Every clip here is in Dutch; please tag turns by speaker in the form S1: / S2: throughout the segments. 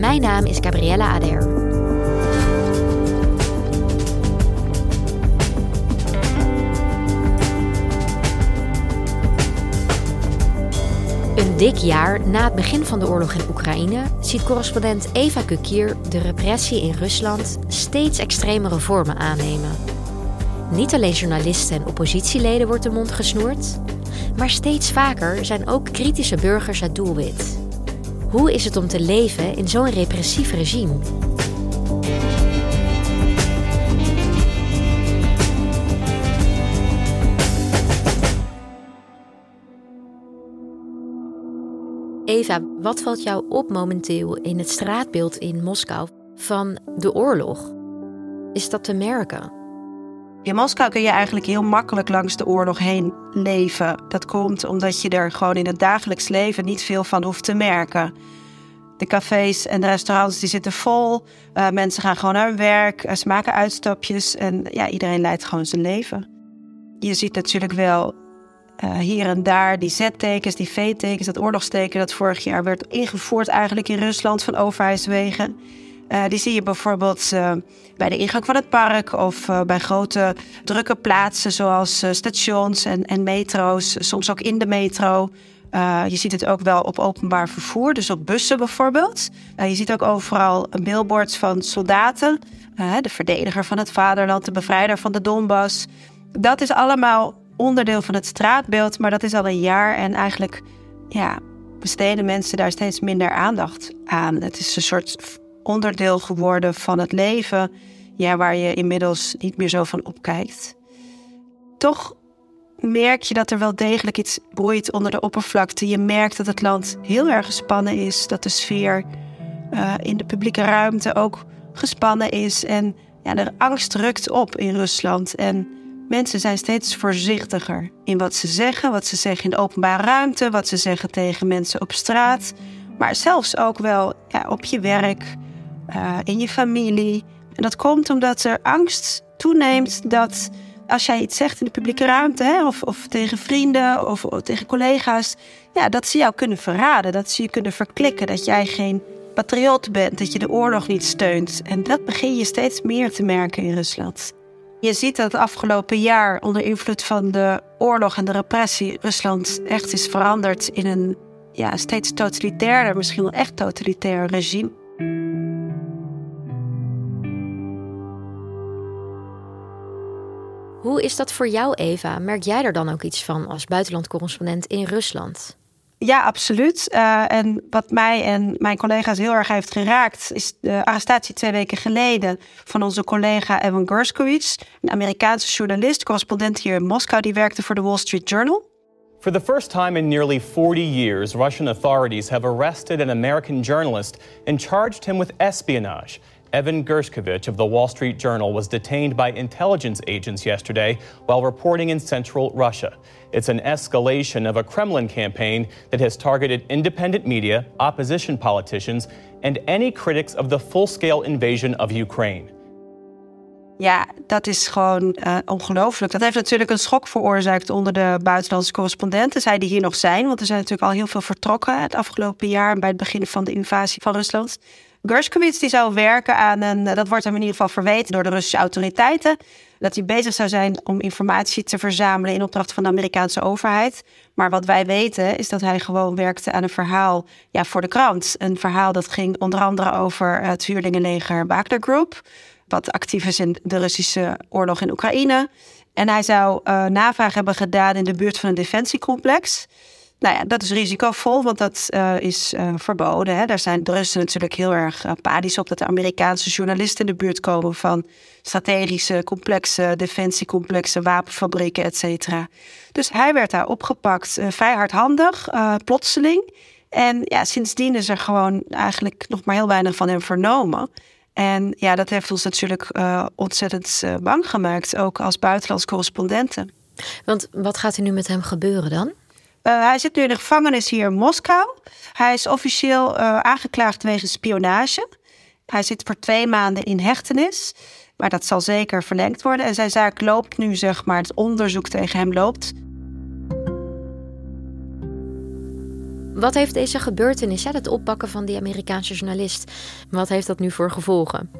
S1: Mijn naam is Gabriella Ader. Een dik jaar na het begin van de oorlog in Oekraïne ziet correspondent Eva Kukier de repressie in Rusland steeds extremere vormen aannemen. Niet alleen journalisten en oppositieleden wordt de mond gesnoerd, maar steeds vaker zijn ook kritische burgers het doelwit. Hoe is het om te leven in zo'n repressief regime? Eva, wat valt jou op momenteel in het straatbeeld in Moskou van de oorlog? Is dat te merken?
S2: In Moskou kun je eigenlijk heel makkelijk langs de oorlog heen leven. Dat komt omdat je er gewoon in het dagelijks leven niet veel van hoeft te merken. De cafés en de restaurants die zitten vol. Uh, mensen gaan gewoon naar hun werk. Uh, ze maken uitstapjes. En ja, iedereen leidt gewoon zijn leven. Je ziet natuurlijk wel uh, hier en daar die Z-tekens, die V-tekens, dat oorlogsteken dat vorig jaar werd ingevoerd eigenlijk in Rusland van overheidswegen. Uh, die zie je bijvoorbeeld uh, bij de ingang van het park of uh, bij grote drukke plaatsen zoals stations en, en, metro's, soms ook in de metro. je ziet het ook wel op openbaar vervoer, dus op bussen bijvoorbeeld. je ziet ook overal billboards van soldaten, de verdediger van het vaderland, de bevrijder van de Donbass. Dat is allemaal onderdeel van het straatbeeld, maar dat is al een jaar en eigenlijk ja, besteden mensen daar steeds minder aandacht aan. Het is een soort onderdeel geworden van het leven, ja, waar je inmiddels niet meer zo van opkijkt. Toch merk je dat er wel degelijk iets broeit onder de oppervlakte. Je merkt dat het land heel erg gespannen is, dat de sfeer uh, in de publieke ruimte ook gespannen is en ja, de angst rukt op in Rusland. En Mensen zijn steeds voorzichtiger in wat ze zeggen, wat ze zeggen in de openbare ruimte, wat ze zeggen tegen mensen op straat, maar zelfs ook wel ja, op je werk, uh, in je familie. En dat komt omdat er angst toeneemt dat als jij iets zegt in de publieke ruimte, hè, of, of tegen vrienden of, of tegen collega's, ja, dat ze jou kunnen verraden, dat ze je kunnen verklikken, dat jij geen patriot bent, dat je de oorlog niet steunt. En dat begin je steeds meer te merken in Rusland. Je ziet dat het afgelopen jaar onder invloed van de oorlog en de repressie Rusland echt is veranderd in een ja, steeds totalitairder, misschien wel echt totalitair regime.
S1: Hoe is dat voor jou, Eva? Merk jij er dan ook iets van als buitenlandcorrespondent in Rusland?
S2: Ja, absoluut. Uh, en wat mij en mijn collega's heel erg heeft geraakt, is de arrestatie twee weken geleden van onze collega Evan Gershkovich, een Amerikaanse journalist, correspondent hier in Moskou, die werkte voor de Wall Street Journal.
S3: For the first time in nearly 40 years, Russian authorities have arrested an American journalist and charged him with espionage. Evan Gershkovich of the Wall Street Journal was detained by intelligence agents yesterday while reporting in central Russia. It's an escalation of a Kremlin campaign that has targeted independent media, opposition politicians, and any critics of the full scale invasion of Ukraine.
S2: Ja, dat is gewoon uh, ongelooflijk. Dat heeft natuurlijk een schok veroorzaakt onder de buitenlandse correspondenten. Zij die hier nog zijn, want er zijn natuurlijk al heel veel vertrokken het afgelopen jaar bij het begin van de invasie van Rusland. Gershkovits die zou werken aan een, dat wordt hem in ieder geval verweten door de Russische autoriteiten, dat hij bezig zou zijn om informatie te verzamelen in opdracht van de Amerikaanse overheid. Maar wat wij weten is dat hij gewoon werkte aan een verhaal ja, voor de krant. Een verhaal dat ging onder andere over het huurlingenleger Wagner Group, wat actief is in de Russische oorlog in Oekraïne. En hij zou uh, navraag hebben gedaan in de buurt van een defensiecomplex. Nou ja, dat is risicovol, want dat uh, is uh, verboden. Hè. Daar zijn de Russen natuurlijk heel erg uh, padisch op dat de Amerikaanse journalisten in de buurt komen van strategische complexen, defensiecomplexen, wapenfabrieken, et cetera. Dus hij werd daar opgepakt, vrij hardhandig, plotseling. En ja, sindsdien is er gewoon eigenlijk nog maar heel weinig van hem vernomen. En ja, dat heeft ons natuurlijk ontzettend bang gemaakt, ook als buitenlands correspondenten.
S1: Want wat gaat er nu met hem gebeuren dan?
S2: Uh, hij zit nu in de gevangenis hier in Moskou. Hij is officieel uh, aangeklaagd wegens spionage. Hij zit voor twee maanden in hechtenis. Maar dat zal zeker verlengd worden. En zijn zaak loopt nu, zeg maar, het onderzoek tegen hem loopt.
S1: Wat heeft deze gebeurtenis, het oppakken van die Amerikaanse journalist, wat heeft dat nu voor gevolgen?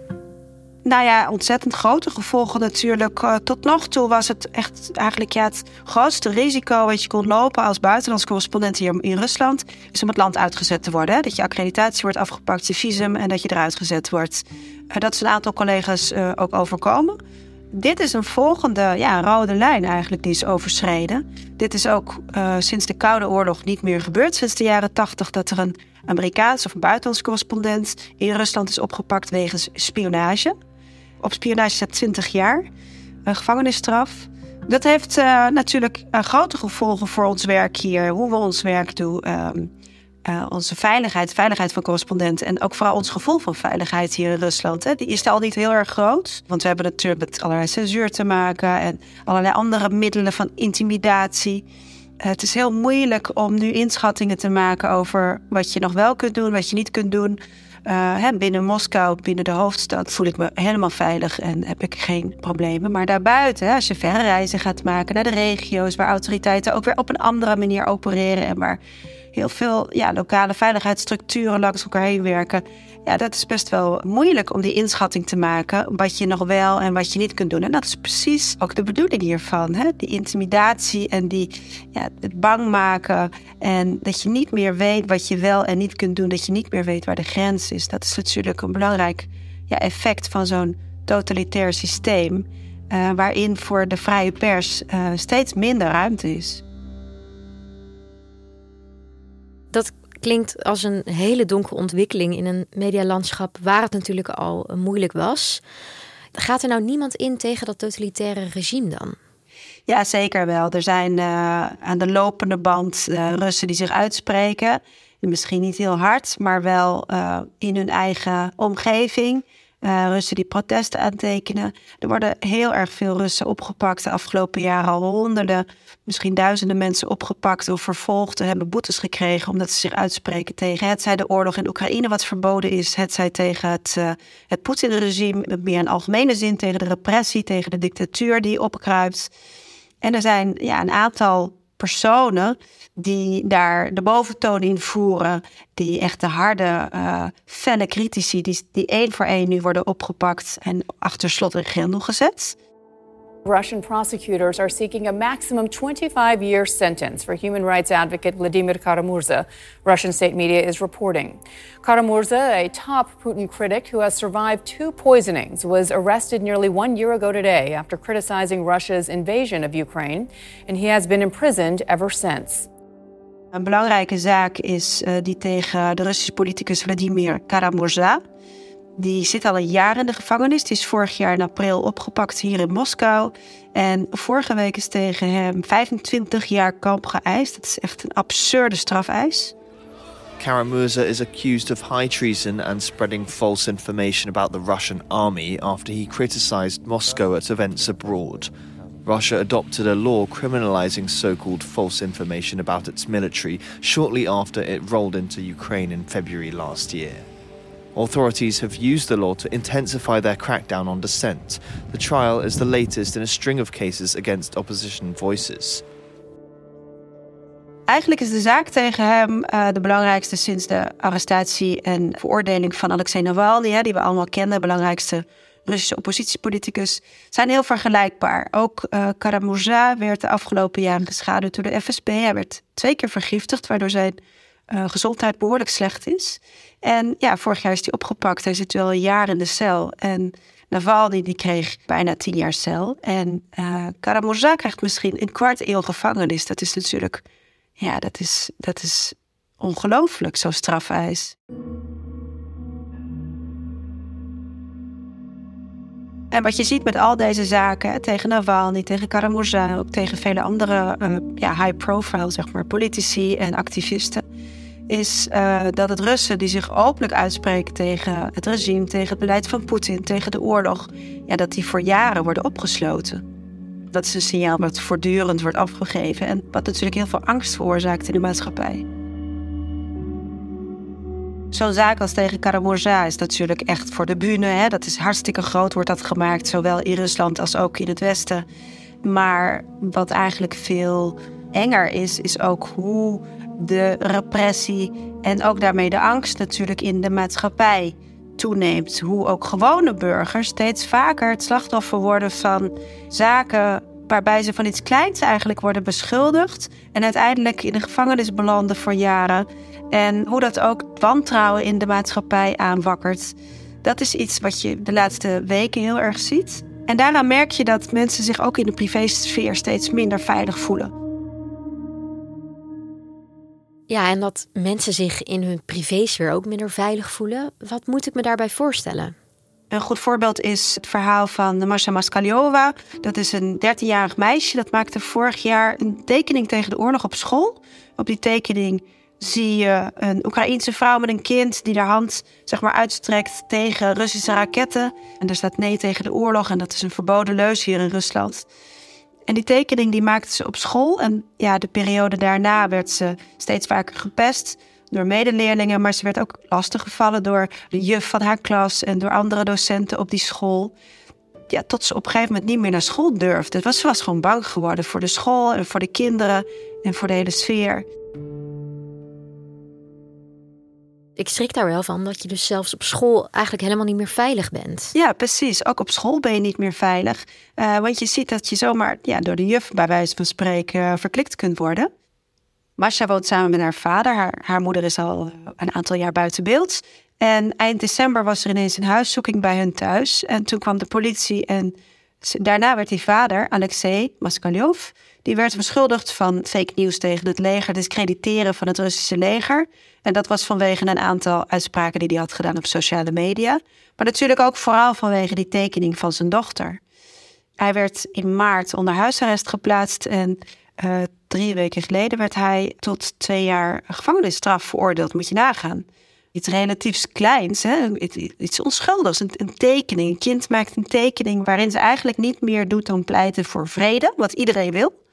S2: Nou ja, ontzettend grote gevolgen natuurlijk. Uh, tot nog toe was het echt eigenlijk ja, het grootste risico wat je kon lopen als buitenlands correspondent hier in Rusland, is om het land uitgezet te worden. Dat je accreditatie wordt afgepakt, je visum en dat je eruit gezet wordt. Uh, dat is een aantal collega's uh, ook overkomen. Dit is een volgende ja, rode lijn eigenlijk die is overschreden. Dit is ook sinds de Koude Oorlog niet meer gebeurd. Sinds de jaren tachtig dat er een Amerikaans of een buitenlands correspondent in Rusland is opgepakt wegens spionage op spionage staat 20 jaar. Een gevangenisstraf. Dat heeft uh, natuurlijk uh, grote gevolgen voor ons werk hier. Hoe we ons werk doen. Um, uh, onze veiligheid, veiligheid van correspondenten. En ook vooral ons gevoel van veiligheid hier in Rusland. Hè. Die is al niet heel erg groot. Want we hebben natuurlijk met allerlei censuur te maken. En allerlei andere middelen van intimidatie. het is heel moeilijk om nu inschattingen te maken over wat je nog wel kunt doen, wat je niet kunt doen. Uh, binnen Moskou, binnen de hoofdstad, voel ik me helemaal veilig en heb ik geen problemen. Maar daarbuiten, als je verre reizen gaat maken naar de regio's waar autoriteiten ook weer op een andere manier opereren en waar heel veel ja, lokale veiligheidsstructuren langs elkaar heen werken. Ja, dat is best wel moeilijk om die inschatting te maken. Wat je nog wel en wat je niet kunt doen. En dat is precies ook de bedoeling hiervan. Hè? Die intimidatie en die, ja, het bang maken. En dat je niet meer weet wat je wel en niet kunt doen. Dat je niet meer weet waar de grens is. Dat is natuurlijk een belangrijk ja, effect van zo'n totalitair systeem. Uh, waarin voor de vrije pers uh, steeds minder ruimte is.
S1: Dat klinkt als een hele donkere ontwikkeling in een medialandschap waar het natuurlijk al moeilijk was. Gaat er nou niemand in tegen dat totalitaire regime dan?
S2: Ja, zeker wel. Er zijn uh, aan de lopende band uh, Russen die zich uitspreken. Misschien niet heel hard, maar wel uh, in hun eigen omgeving. Uh, Russen die protesten aantekenen. Er worden heel erg veel Russen opgepakt. De afgelopen jaren al honderden, misschien duizenden mensen opgepakt of vervolgd. en hebben boetes gekregen omdat ze zich uitspreken tegen het zij de oorlog in Oekraïne wat verboden is. Het zij tegen het, uh, het Poetin-regime, meer in algemene zin tegen de repressie, tegen de dictatuur die opkruipt. En er zijn ja, een aantal personen die daar de boventoon in voeren, die echt de harde, uh, felle critici, die, die één voor één nu worden opgepakt en achter slot en grendel gezet.
S4: Russian prosecutors are seeking a maximum 25 year sentence for human rights advocate Vladimir Karamurza, Russian state media is reporting. Karamurza, a top Putin critic who has survived two poisonings, was arrested nearly one year ago today after criticizing Russia's invasion of Ukraine, and he has been imprisoned ever since.
S2: Een belangrijke zaak is uh, die tegen de Russische politicus Vladimir Karamurza. Die zit al een jaar in de gevangenis. Die is vorig jaar in april opgepakt hier in Moskou. En vorige week is tegen hem 25 jaar kamp geëist. Dat is echt een absurde strafeis.
S5: Karamurza is accused of high treason and spreading false information about the Russian army after he criticized Moscow at events abroad. Russia adopted a law criminalizing so called false information about its military shortly after it rolled into Ukraine in February last year. Authorities have used the law to intensify their crackdown on dissent. The trial is the latest in a string of cases against opposition voices.
S2: Eigenlijk is de zaak tegen hem uh, de belangrijkste sinds de arrestatie en veroordeling van Alexei Navalny, hè, die we allemaal kennen, belangrijkste Russische oppositiepoliticus, zijn heel vergelijkbaar. Ook uh, Karamurza werd de afgelopen jaren geschaduwd door de FSB. Hij werd twee keer vergiftigd, waardoor zijn uh, gezondheid behoorlijk slecht is. En ja, vorig jaar is hij opgepakt. Hij zit wel een jaar in de cel. En Navalny die kreeg bijna tien jaar cel. En uh, krijgt misschien een kwart eeuw gevangenis. Dat is natuurlijk, ja, dat is, dat is ongelooflijk, zo'n strafeis. En wat je ziet met al deze zaken, tegen Navalny, tegen Karamurza, ook tegen vele andere uh, ja, high-profile zeg maar, politici en activisten, is uh, dat het Russen die zich openlijk uitspreken tegen het regime, tegen het beleid van Poetin, tegen de oorlog, ja, dat die voor jaren worden opgesloten. Dat is een signaal wat voortdurend wordt afgegeven en wat natuurlijk heel veel angst veroorzaakt in de maatschappij. Zo'n zaak als tegen Karamurza is natuurlijk echt voor de bühne. Hè? Dat is hartstikke groot, wordt dat gemaakt, zowel in Rusland als ook in het Westen. Maar wat eigenlijk veel enger is, is ook hoe de repressie en ook daarmee de angst natuurlijk in de maatschappij toeneemt. Hoe ook gewone burgers steeds vaker het slachtoffer worden van zaken waarbij ze van iets kleins eigenlijk worden beschuldigd en uiteindelijk in de gevangenis belanden voor jaren. En hoe dat ook wantrouwen in de maatschappij aanwakkert. Dat is iets wat je de laatste weken heel erg ziet. En daarna merk je dat mensen zich ook in de privésfeer steeds minder veilig voelen.
S1: Ja, en dat mensen zich in hun privésfeer ook minder veilig voelen. Wat moet ik me daarbij voorstellen?
S2: Een goed voorbeeld is het verhaal van Masha Maskaliova. Dat is een 13-jarig meisje. Dat maakte vorig jaar een tekening tegen de oorlog op school. Op die tekening zie je een Oekraïense vrouw met een kind die haar hand zeg maar, uitstrekt tegen Russische raketten. En er staat nee tegen de oorlog en dat is een verboden leus hier in Rusland. En die tekening die maakte ze op school. En ja, de periode daarna werd ze steeds vaker gepest door medeleerlingen. Maar ze werd ook lastiggevallen door de juf van haar klas en door andere docenten op die school. Ja, tot ze op een gegeven moment niet meer naar school durfde. Ze was gewoon bang geworden voor de school en voor de kinderen en voor de hele sfeer
S1: ik schrik daar wel van dat je dus zelfs op school eigenlijk helemaal niet meer veilig bent.
S2: Ja, precies. Ook op school ben je niet meer veilig. Uh, want je ziet dat je zomaar ja, door de juf, bij wijze van spreken, uh, verklikt kunt worden. Masha woont samen met haar vader. Haar, haar moeder is al eh, een aantal jaar buiten beeld. En eind december was er ineens een huiszoeking bij hun thuis. En toen kwam de politie en daarna werd die vader, Alexei Maskalyov, die werd beschuldigd van fake nieuws tegen het leger, discrediteren van het Russische leger. En dat was vanwege een aantal uitspraken die hij had gedaan op sociale media. Maar natuurlijk ook vooral vanwege die tekening van zijn dochter. Hij werd in maart onder huisarrest geplaatst en uh, drie weken geleden werd hij tot twee jaar gevangenisstraf veroordeeld. Moet je nagaan. Iets relatiefs kleins, hè? iets onschuldigs, een, een, tekening. Een kind maakt een tekening waarin ze eigenlijk niet meer doet dan pleiten voor vrede, wat iedereen wil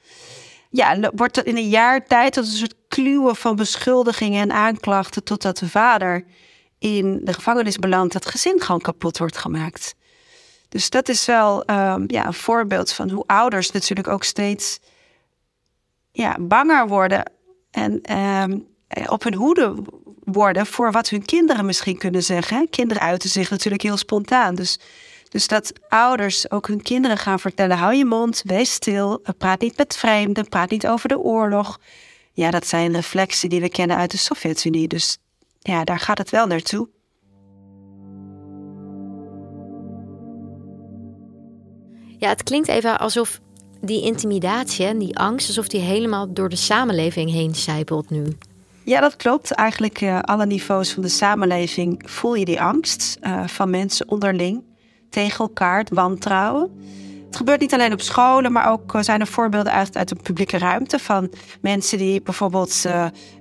S2: ja, wordt in een jaar tijd tot een soort kluwen van beschuldigingen en aanklachten. Totdat de vader in de gevangenis belandt, dat gezin gewoon kapot wordt gemaakt. Dus dat is wel um, ja, een voorbeeld van hoe ouders natuurlijk ook steeds ja, banger worden en um, op hun hoede worden voor wat hun kinderen misschien kunnen zeggen. Kinderen uiten zich natuurlijk heel spontaan. Dus dus dat ouders ook hun kinderen gaan vertellen: hou je mond, wees stil, praat niet met vreemden, praat niet over de oorlog. Ja, dat zijn reflexen die we kennen uit de Sovjet-Unie. Dus ja, daar gaat het wel naartoe.
S1: Ja, het klinkt even alsof die intimidatie en die angst, alsof die helemaal door de samenleving heen zijpelt nu.
S2: Ja, dat klopt. Eigenlijk uh, alle niveaus van de samenleving voel je die angst uh, van mensen onderling tegen elkaar, wantrouwen. Het gebeurt niet alleen op scholen, maar ook eh, zijn er voorbeelden uit, uit de publieke ruimte van mensen die bijvoorbeeld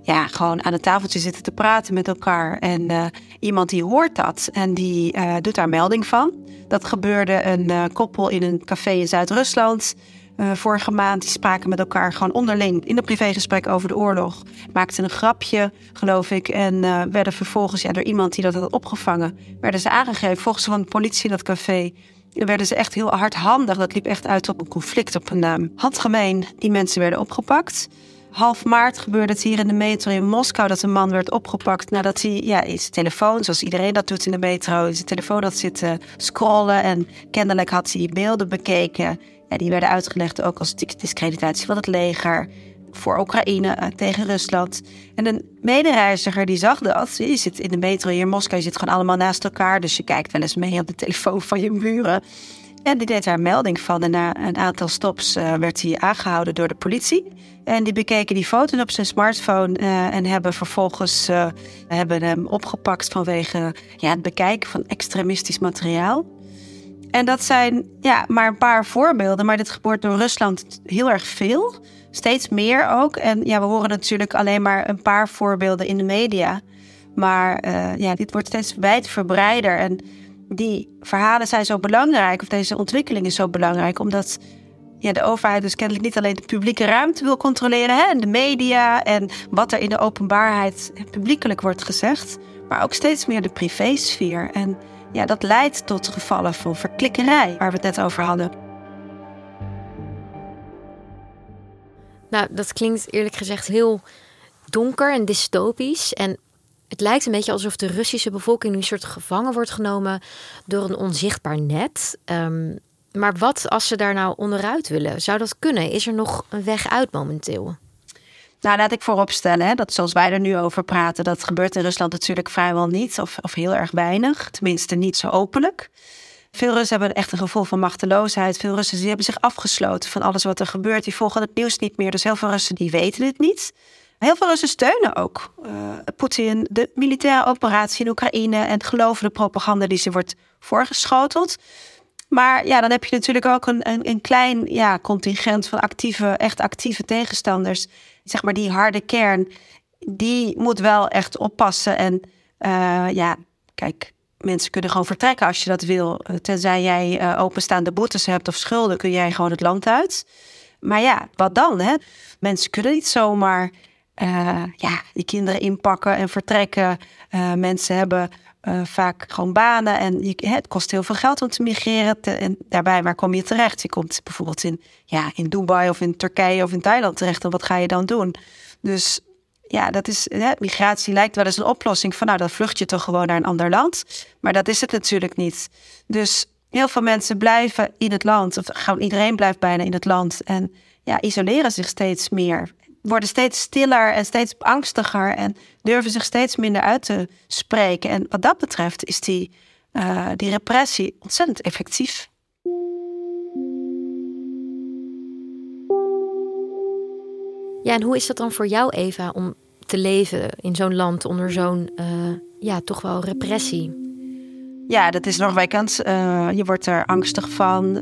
S2: ja, gewoon aan het tafeltje zitten te praten met elkaar. En iemand die hoort dat en die doet daar melding van. Dat gebeurde een koppel in een café in Zuid-Rusland. Vorige maand spraken met elkaar gewoon onderling in een privégesprek over de oorlog. Maakten een grapje, geloof ik. En werden vervolgens ja, door iemand die dat had opgevangen, werden ze aangegeven. Volgens van de politie in dat café werden ze echt heel hardhandig. Dat liep echt uit op een conflict, op een uh, handgemeen. Die mensen werden opgepakt. half maart gebeurde het hier in de metro in Moskou dat een man werd opgepakt nadat hij ja, zijn telefoon, zoals iedereen dat doet in de metro, zijn telefoon had zitten scrollen en kennelijk had hij beelden bekeken. Die werden uitgelegd ook als discreditatie van het leger voor Oekraïne eh, tegen Rusland. En een medereiziger die zag dat. Je zit in de metro hier in Moskou, je zit gewoon allemaal naast elkaar. Dus je kijkt wel eens mee op de telefoon van je buren. En die deed daar melding van. En na een aantal stops uh, werd hij aangehouden door de politie. En die bekeken die foto op zijn smartphone uh, en hebben vervolgens hebben hem opgepakt vanwege ja, het bekijken van extremistisch materiaal. En dat zijn ja, maar een paar voorbeelden, maar dit gebeurt door Rusland heel erg veel. Steeds meer ook. En ja, we horen natuurlijk alleen maar een paar voorbeelden in de media. Maar uh, ja, dit wordt steeds wijdverbreider. En die verhalen zijn zo belangrijk, of deze ontwikkeling is zo belangrijk, omdat ja, de overheid dus kennelijk niet alleen de publieke ruimte wil controleren, hè, en de media en wat er in de openbaarheid publiekelijk wordt gezegd, maar ook steeds meer de privésfeer. En ja, dat leidt tot gevallen van verklikkerij, waar we het net over hadden.
S1: Nou, dat klinkt eerlijk gezegd heel donker en dystopisch. En het lijkt een beetje alsof de Russische bevolking nu een soort gevangen wordt genomen door een onzichtbaar net. Um, maar wat als ze daar nou onderuit willen? Zou dat kunnen? Is er nog een weg uit momenteel?
S2: Nou, laat ik vooropstellen hè, dat zoals wij er nu over praten, dat gebeurt in Rusland natuurlijk vrijwel niet, of, of heel erg weinig. Tenminste, niet zo openlijk. Veel Russen hebben echt een gevoel van machteloosheid. Veel Russen die hebben zich afgesloten van alles wat er gebeurt. Die volgen het nieuws niet meer. Dus heel veel Russen die weten het niet. Heel veel Russen steunen ook uh, Poetin, de militaire operatie in Oekraïne en geloven de propaganda die ze wordt voorgeschoteld. Maar ja, dan heb je natuurlijk ook een, een, een, klein ja, contingent van actieve, echt actieve tegenstanders. Zeg maar die harde kern, die moet wel echt oppassen. En uh, ja, kijk, mensen kunnen gewoon vertrekken als je dat wil. Tenzij jij uh, openstaande boetes hebt of schulden, kun jij gewoon het land uit. Maar ja, wat dan? Hè? Mensen kunnen niet zomaar ja, die kinderen inpakken en vertrekken. Mensen hebben uh, vaak gewoon banen en je, het kost heel veel geld om te migreren. En daarbij, waar kom je terecht? Je komt bijvoorbeeld in, ja, in Dubai of in Turkije of in Thailand terecht. En wat ga je dan doen? Dus ja, dat is, hè, migratie lijkt wel eens een oplossing van nou, dan vlucht je toch gewoon naar een ander land. Maar dat is het natuurlijk niet. Dus heel veel mensen blijven in het land, of gewoon iedereen blijft bijna in het land en ja, isoleren zich steeds meer worden steeds stiller en steeds angstiger en durven zich steeds minder uit te spreken. En wat dat betreft is die, uh, die repressie ontzettend effectief.
S1: Ja, en hoe is dat dan voor jou, Eva, om te leven in zo'n land onder zo'n, uh, ja, toch wel repressie?
S2: Ja, dat is nog wijkend. Uh, je wordt er angstig van.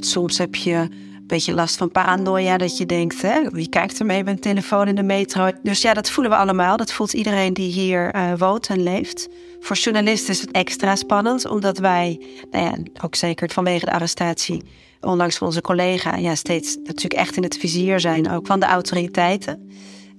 S2: soms heb je beetje last van paranoia. Dat je denkt, hè, wie kijkt er mee met een telefoon in de metro? Dus ja, dat voelen we allemaal. Dat voelt iedereen die hier uh, woont en leeft. Voor journalisten is het extra spannend, omdat wij, nou ja, ook zeker vanwege de arrestatie, onlangs van onze collega, ja, steeds natuurlijk echt in het vizier zijn, ook van de autoriteiten.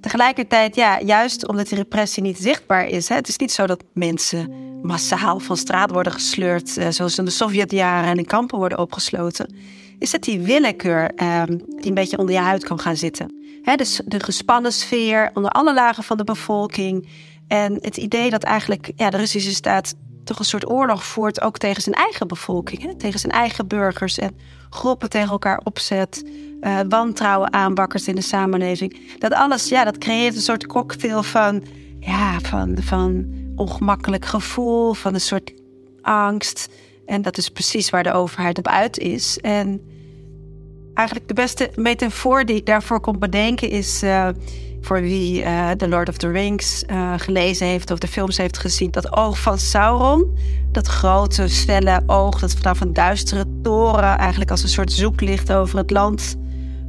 S2: Tegelijkertijd, ja, juist omdat die repressie niet zichtbaar is. Hè, het is niet zo dat mensen massaal van straat worden gesleurd, uh, zoals in de Sovjetjaren en in kampen worden opgesloten is het die willekeur um, die een beetje onder je huid kan gaan zitten. He, dus de gespannen sfeer onder alle lagen van de bevolking. En het idee dat eigenlijk ja, de Russische staat toch een soort oorlog voert, ook tegen zijn eigen bevolking, tegen zijn eigen burgers en groepen tegen elkaar opzet, uh, wantrouwen aanbakkers in de samenleving. Dat alles, ja, dat creëert een soort cocktail van, ja, van, van ongemakkelijk gevoel, van een soort angst. En dat is precies waar de overheid op uit is. En eigenlijk de beste metafoor die ik daarvoor kon bedenken is. Uh, voor wie uh, The Lord of the Rings uh, gelezen heeft of de films heeft gezien, dat oog van Sauron. Dat grote, felle oog dat vanaf een duistere toren eigenlijk als een soort zoeklicht over het land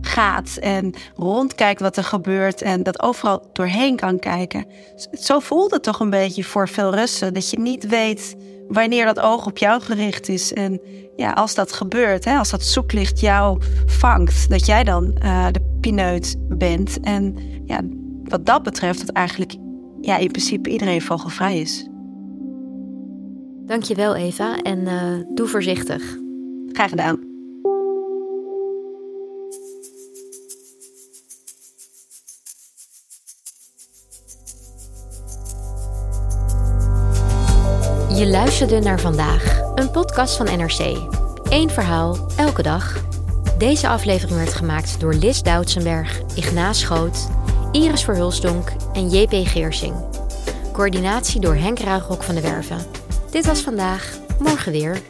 S2: gaat en rondkijkt wat er gebeurt en dat overal doorheen kan kijken. Zo voelt het toch een beetje voor veel Russen, dat je niet weet wanneer dat oog op jou gericht is. En ja, als dat gebeurt, hè, als dat zoeklicht jou vangt, dat jij dan uh, de pineut bent. En ja, wat dat betreft, dat eigenlijk ja, in principe iedereen vogelvrij is.
S1: Dankjewel Eva en uh, doe voorzichtig.
S2: Graag gedaan.
S1: Je luisterde naar vandaag, een podcast van NRC. Eén verhaal, elke dag. Deze aflevering werd gemaakt door Lis Doutsenberg, Ignaas Schoot, Iris Verhulsdonk en JP Geersing. Coördinatie door Henk Ruigrok van de Werven. Dit was vandaag, morgen weer.